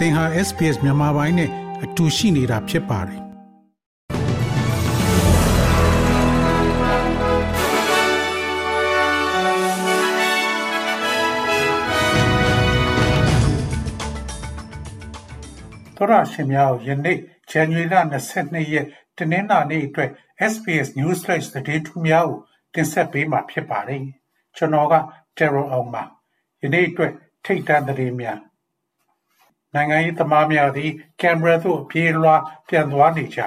သင်ဟာ SPS မြန်မာပိုင်းနဲ့အတူရှိနေတာဖြစ်ပါတယ်သောရရှင်များယနေ့ဇန်နဝါရီလ22ရက်တနင်္လာနေ့အတွက် SPS News Flash သတင်းထူးများကိုတင်ဆက်ပေးမှာဖြစ်ပါတယ်ကျွန်တော်က Terror အောင်ပါယနေ့အတွက်ထိတ်တန့်သတင်းများ နိုင်ငံရေးသမားများသည်ကင်မရာသို့ပြေးလွှားပြန်သွားနေကြ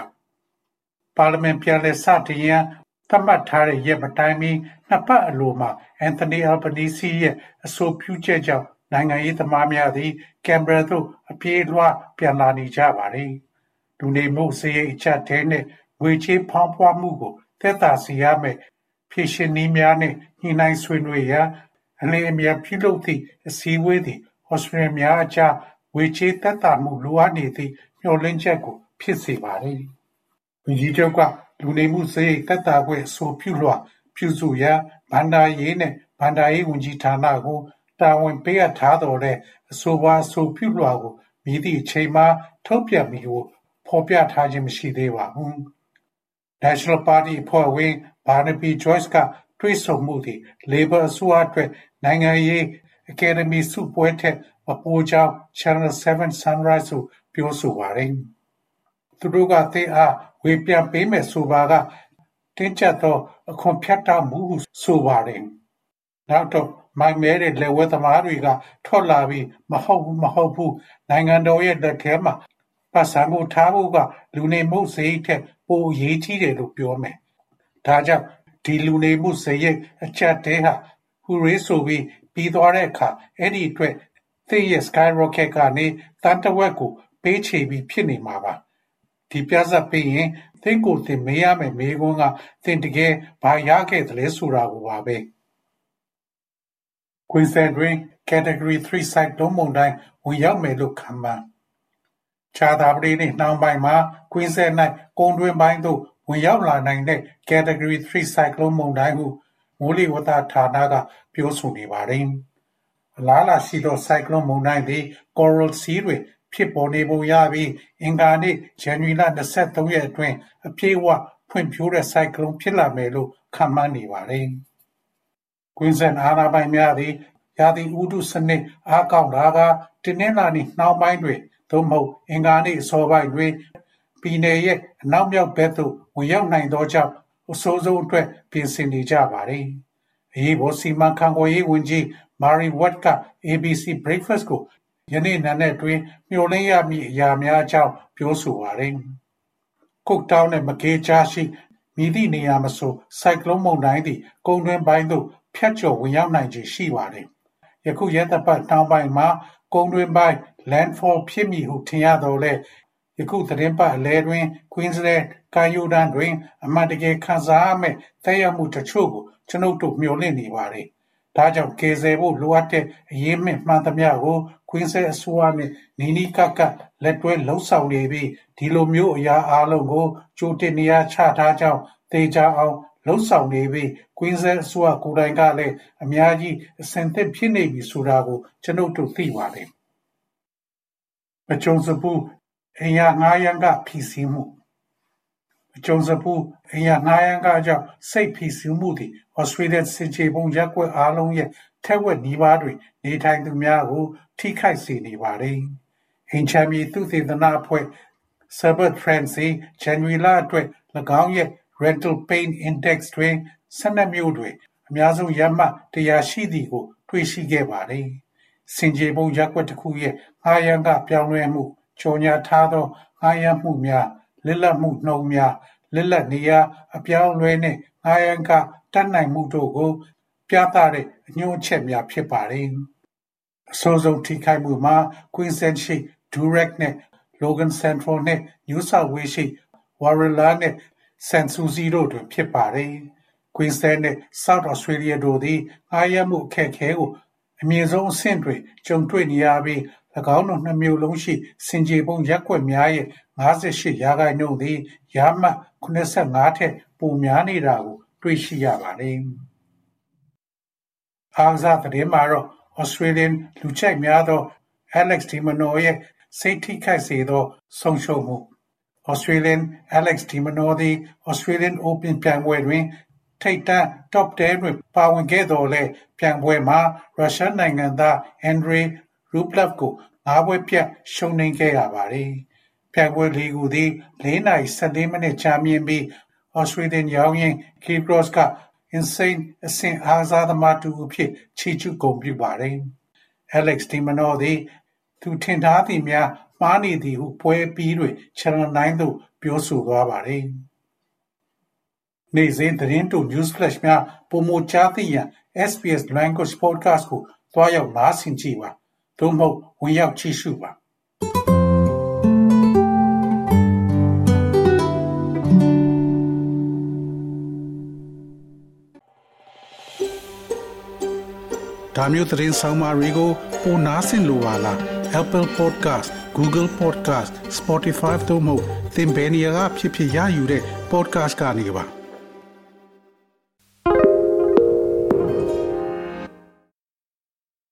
ပါလီမန်ပြန်လည်စတင်ရန်သတ်မှတ်ထားတဲ့ရက်မတိုင်မီနှစ်ပတ်အလိုမှာအန်သိုနီအယ်ဘနီစီရဲ့အဆိုပြုချက်ကြောင့်နိုင်ငံရေးသမားများသည်ကင်မရာသို့အပြေးလွှားပြန်လာနေကြပါသည်လူနေမှုစရိတ်အချက်တဲနှင့်ငွေချေးဖောင်းဖွားမှုကိုသက်သာစေရမယ်ဖြည့်ရှင်နည်းများနှင့်ညှိနှိုင်းဆွေးနွေးရန်အလင်းအမြန်ပြုလုပ်သည့်အစည်းအဝေးသည်ဩစတြေးလျများအကြား ငွေချေးသက်သာမှုလိုအပ်နေသည့်မျှော်လင့်ချက်ကိုဖြစ်စေပါသည်။ဝန်ကြီးချုပ်ကလူနေမှုစရိတ်သက်သာခွင့်အဆိုပြုလွှာပြုစုရန်ဘဏ္ဍာရေးနှင့်ဘဏ္ဍာရေးဝန်ကြီးဌာနကိုတာဝန်ပေးအပ်ထားသော်လည်းအဆိုပါအဆိုပြုလွှာကိုမည်သည့်အချိန်မှာထုတ်ပြန်မည်ကိုဖော်ပြထားခြင်းမရှိသေးပါဘူး။ National Party အဖွဲ့ဝင် Barnaby Joyce ကတွေ့ဆုံမှုသည် Labour အစိုးရအတွက်နိုင်ငံရေး အကယ်ဒမီဆုပွဲထက်မပိုကြောင်း Channel 7 Sunrise ကိုပြောဆိုပါတယ်။သူတို့ကသင့်အားငွေပြန်ပေးမယ်ဆိုပါကတင်းကျပ်သောအခွန်ဖြတ်တောက်မှုဟုဆိုပါတယ်။နောက်တော့မိုက်မဲတဲ့လက်ဝဲသမားတွေကထွက်လာပြီးမဟုတ်ဘူးမဟုတ်ဘူးနိုင်ငံတော်ရဲ့လက်ထဲမှာပတ်စံကိုထားဖို့ကလူနေမှုစရိတ်ထက်ပိုအရေးကြီးတယ်လို့ပြောမယ်။ဒါကြောင့်ဒီလူနေမှုစရိတ်အချက်တဲဟာဟူရေးဆိုပြီး ပြီးသွားတဲ့အခါ အဲ့ဒီအတွက် သင်ရဲ့ skyrocket ကနေတန်တဝက်ကို ပေးချေပြီးဖြစ်နေမှာပါ။ဒီပြဿပေးရင် သင်ကိုယ်သင် မေးရမယ်မေးခွန်းက သင် တကယ် ဘာရခဲ့သလဲဆိုတာကိုပါပဲ။ Queensland တွင် Category 3 cyclone မုန်တိုင်း ဝင်ရောက်မယ်လို့ ခန့်မှန်း။ကြာသပတေးနေ့နှောင်းပိုင်းမှာ Queensland ၌ကုန်းတွင်းပိုင်းသို့ ဝင်ရောက်လာနိုင်တဲ့ Category 3 cyclone မုန်တိုင်းဟု မိုးလေဝသဌာနက ပြောဆိုနေပါသည်။အလားအလာရှိသောဆိုင်ကလုန်းမုန်တိုင်းသည် Coral Sea တွင်ဖြစ်ပေါ်နေပုံရပြီးအင်္ဂါနေ့ဇန်နဝါရီလ၂၃ရက်အတွင်းအပြည့်အဝဖွံ့ဖြိုးတဲ့ဆိုင်ကလုန်းဖြစ်လာမယ်လို့ခန့်မှန်းနေပါတယ်။ Queensland အာဏာပိုင်များသည်ရာသီဥတုစနစ်အားကောင်းလာကာတနင်္လာနေ့နှောင်းပိုင်းတွင်သို့မဟုတ်အင်္ဂါနေ့အစောပိုင်းတွင်ပြည်နယ်ရဲ့အနောက်မြောက်ဘက်သို့ဝင်ရောက်နိုင်သောကြောင့်အဆိုးဆုံးအတွက်ပြင်ဆင်နေကြပါသည်။ အရေးပေါ်စီမံခန့်ခွဲရေးဝန်ကြီး Murray Watt က ABC Breakfast ကိုယနေ့နံနက်တွင်မျှော်လင့်ရမည့်အရာများအကြောင်းပြောဆိုပါသည်။ Cooktown နှင့် Mackay ကြားရှိမည်သည့်နေရာမဆိုဆိုင်ကလုန်းမုန်တိုင်းသည်ကုန်းတွင်းပိုင်းသို့ဖြတ်ကျော်ဝင်ရောက်နိုင်ခြေရှိပါသည်။ယခုရက်သတ္တပတ်နှောင်းပိုင်းမှာကုန်းတွင်းပိုင်း landfall ဖြစ်မည်ဟုထင်ရသော်လည်း ယခုသီတင်းပတ်အလယ်တွင် Queensland ကမ်းရိုးတန်းတွင် အမှန်တကယ်ခံစားရမယ့်သက်ရောက်မှုတချို့ကိုကျွန်ုပ်တို့မျှော်လင့်နေပါတယ်။ဒါကြောင့်ကယ်ဆယ်ဖို့လိုအပ်တဲ့အရေးမှန်သမျှကို Queensland အစိုးရနှင့်နီးနီးကပ်ကပ်လက်တွဲလုပ်ဆောင်နေပြီးဒီလိုမျိုးအရာအားလုံးကိုကြိုတင်နေရာချထားကြောင်းသေချာအောင်လုပ်ဆောင်နေပြီး Queensland အစိုးရကိုယ်တိုင်ကလည်းအများကြီးအဆင်သင့်ဖြစ်နေပြီဆိုတာကိုကျွန်ုပ်တို့သိပါတယ်။မကြုံစဖူး အိမ်ယာငှားရမ်းခဖိစီးမှုမကြုံစဖူးအိမ်ယာငှားရမ်းခကြောင့်စိတ်ဖိစီးမှုသည်ဩစတြေးလျစင်ချေပုံရပ်ကွက်အားလုံးရဲ့ထက်ဝက်နီးပါးတွင်နေထိုင်သူများကို ထိခိုက်စေနေပါသည်။အိမ်ချမ်းမြေသုတေသနအဖွဲ့ Sabbath Trends ဇန်နဝါရီလအတွက်၎င်းရဲ့ Rental Pain Index တွင်12မြို့တွင် အများဆုံးရမှတ်100ရှိသည်ကို တွေ့ရှိခဲ့ပါသည်။စင်ကြေပုံရပ်ကွက်တစ်ခုရဲ့ငှားရမ်းကပြောင်းလဲမှု ကြော်ညာထားသောငှားရမ်းမှုများလစ်လပ်မှုနှုန်းများလစ်လပ်နေရာအပြောင်းအလဲနှင့်ငှားရမ်းခတတ်နိုင်မှုတို့ကို ပြသတဲ့အညွှန်းချက်များဖြစ်ပါတယ်။အဆိုးဆုံးထိခိုက်မှုမှာ Queensland ရှိ Durack နှင့် Logan Central နှင့် New South Wales ရှိ Warilla နှင့် Sans Souci တို့တွင်ဖြစ်ပါတယ်။ Queensland နှင့် South Australia တို့သည်ငှားရမ်းမှုအခက်အခဲကိုအမြင့်ဆုံးအဆင့်တွင်ကြုံတွေ့နေရပြီး၎ င်းတို့နှစ်မြို့လုံးရှိဆင်ခြေဖုံးရပ်ကွက်များရဲ့၅၈ရာခိုင်နှုန်းသည်ရမှတ်၇၅ထက်ပိုများနေတာကိုတွေ့ရှိရပါတယ်။အားကစားသတင်းမှာတော့ Australian လူကြိုက်များသော Alex de Minaur ရဲ့စိတ်ထိခိုက်စေသောဆုံးရှုံးမှု Australian Alex de Minaur သည် Australian Open ပြိုင်ပွဲတွင်ထိပ်တန်း Top 10တွင်ပါဝင်ခဲ့သော်လည်းပြိုင်ပွဲမှာရုရှားနိုင်ငံသား Andrei Rublev ကို၅ပွဲပြတ်ရှုံးနိမ့်ခဲ့ရပါသည်။ပြိုင်ပွဲလေးခုသည်၄နာရီ၁၄မိနစ်ကြာမြင့်ပြီး Australian ရောင်းရင်း Kyrgios က Insane အဆင့်အားကစားသမားတစ်ဦးအဖြစ်ချီးကျူးဂုဏ်ပြုပါတယ်။ Alex de Minaur သည်သူထင်ထားသည်များမှားနေသည်ဟုပွဲအပြီးတွင် Channel 9သို့ပြောဆိုသွားပါတယ်။နေ့စဉ်သတင်းတို News Flash များပိုမိုကြားသိရန် SBS Language Podcast ကိုသွားရောက်နားဆင်ကြည့်ပါ။ သို့မဟုတ်ဝင်ရောက်ကြည့်ရှုပါ။။ဒါမျိုးသတင်းဆောင်မတွေကိုပိုနားဆင်လိုပါလား Apple Podcast Google Podcast Spotify တို့မှာသင်ပင်ရာဖြစ်ဖြစ်ရယူတဲ့ podcast ကနေပါ။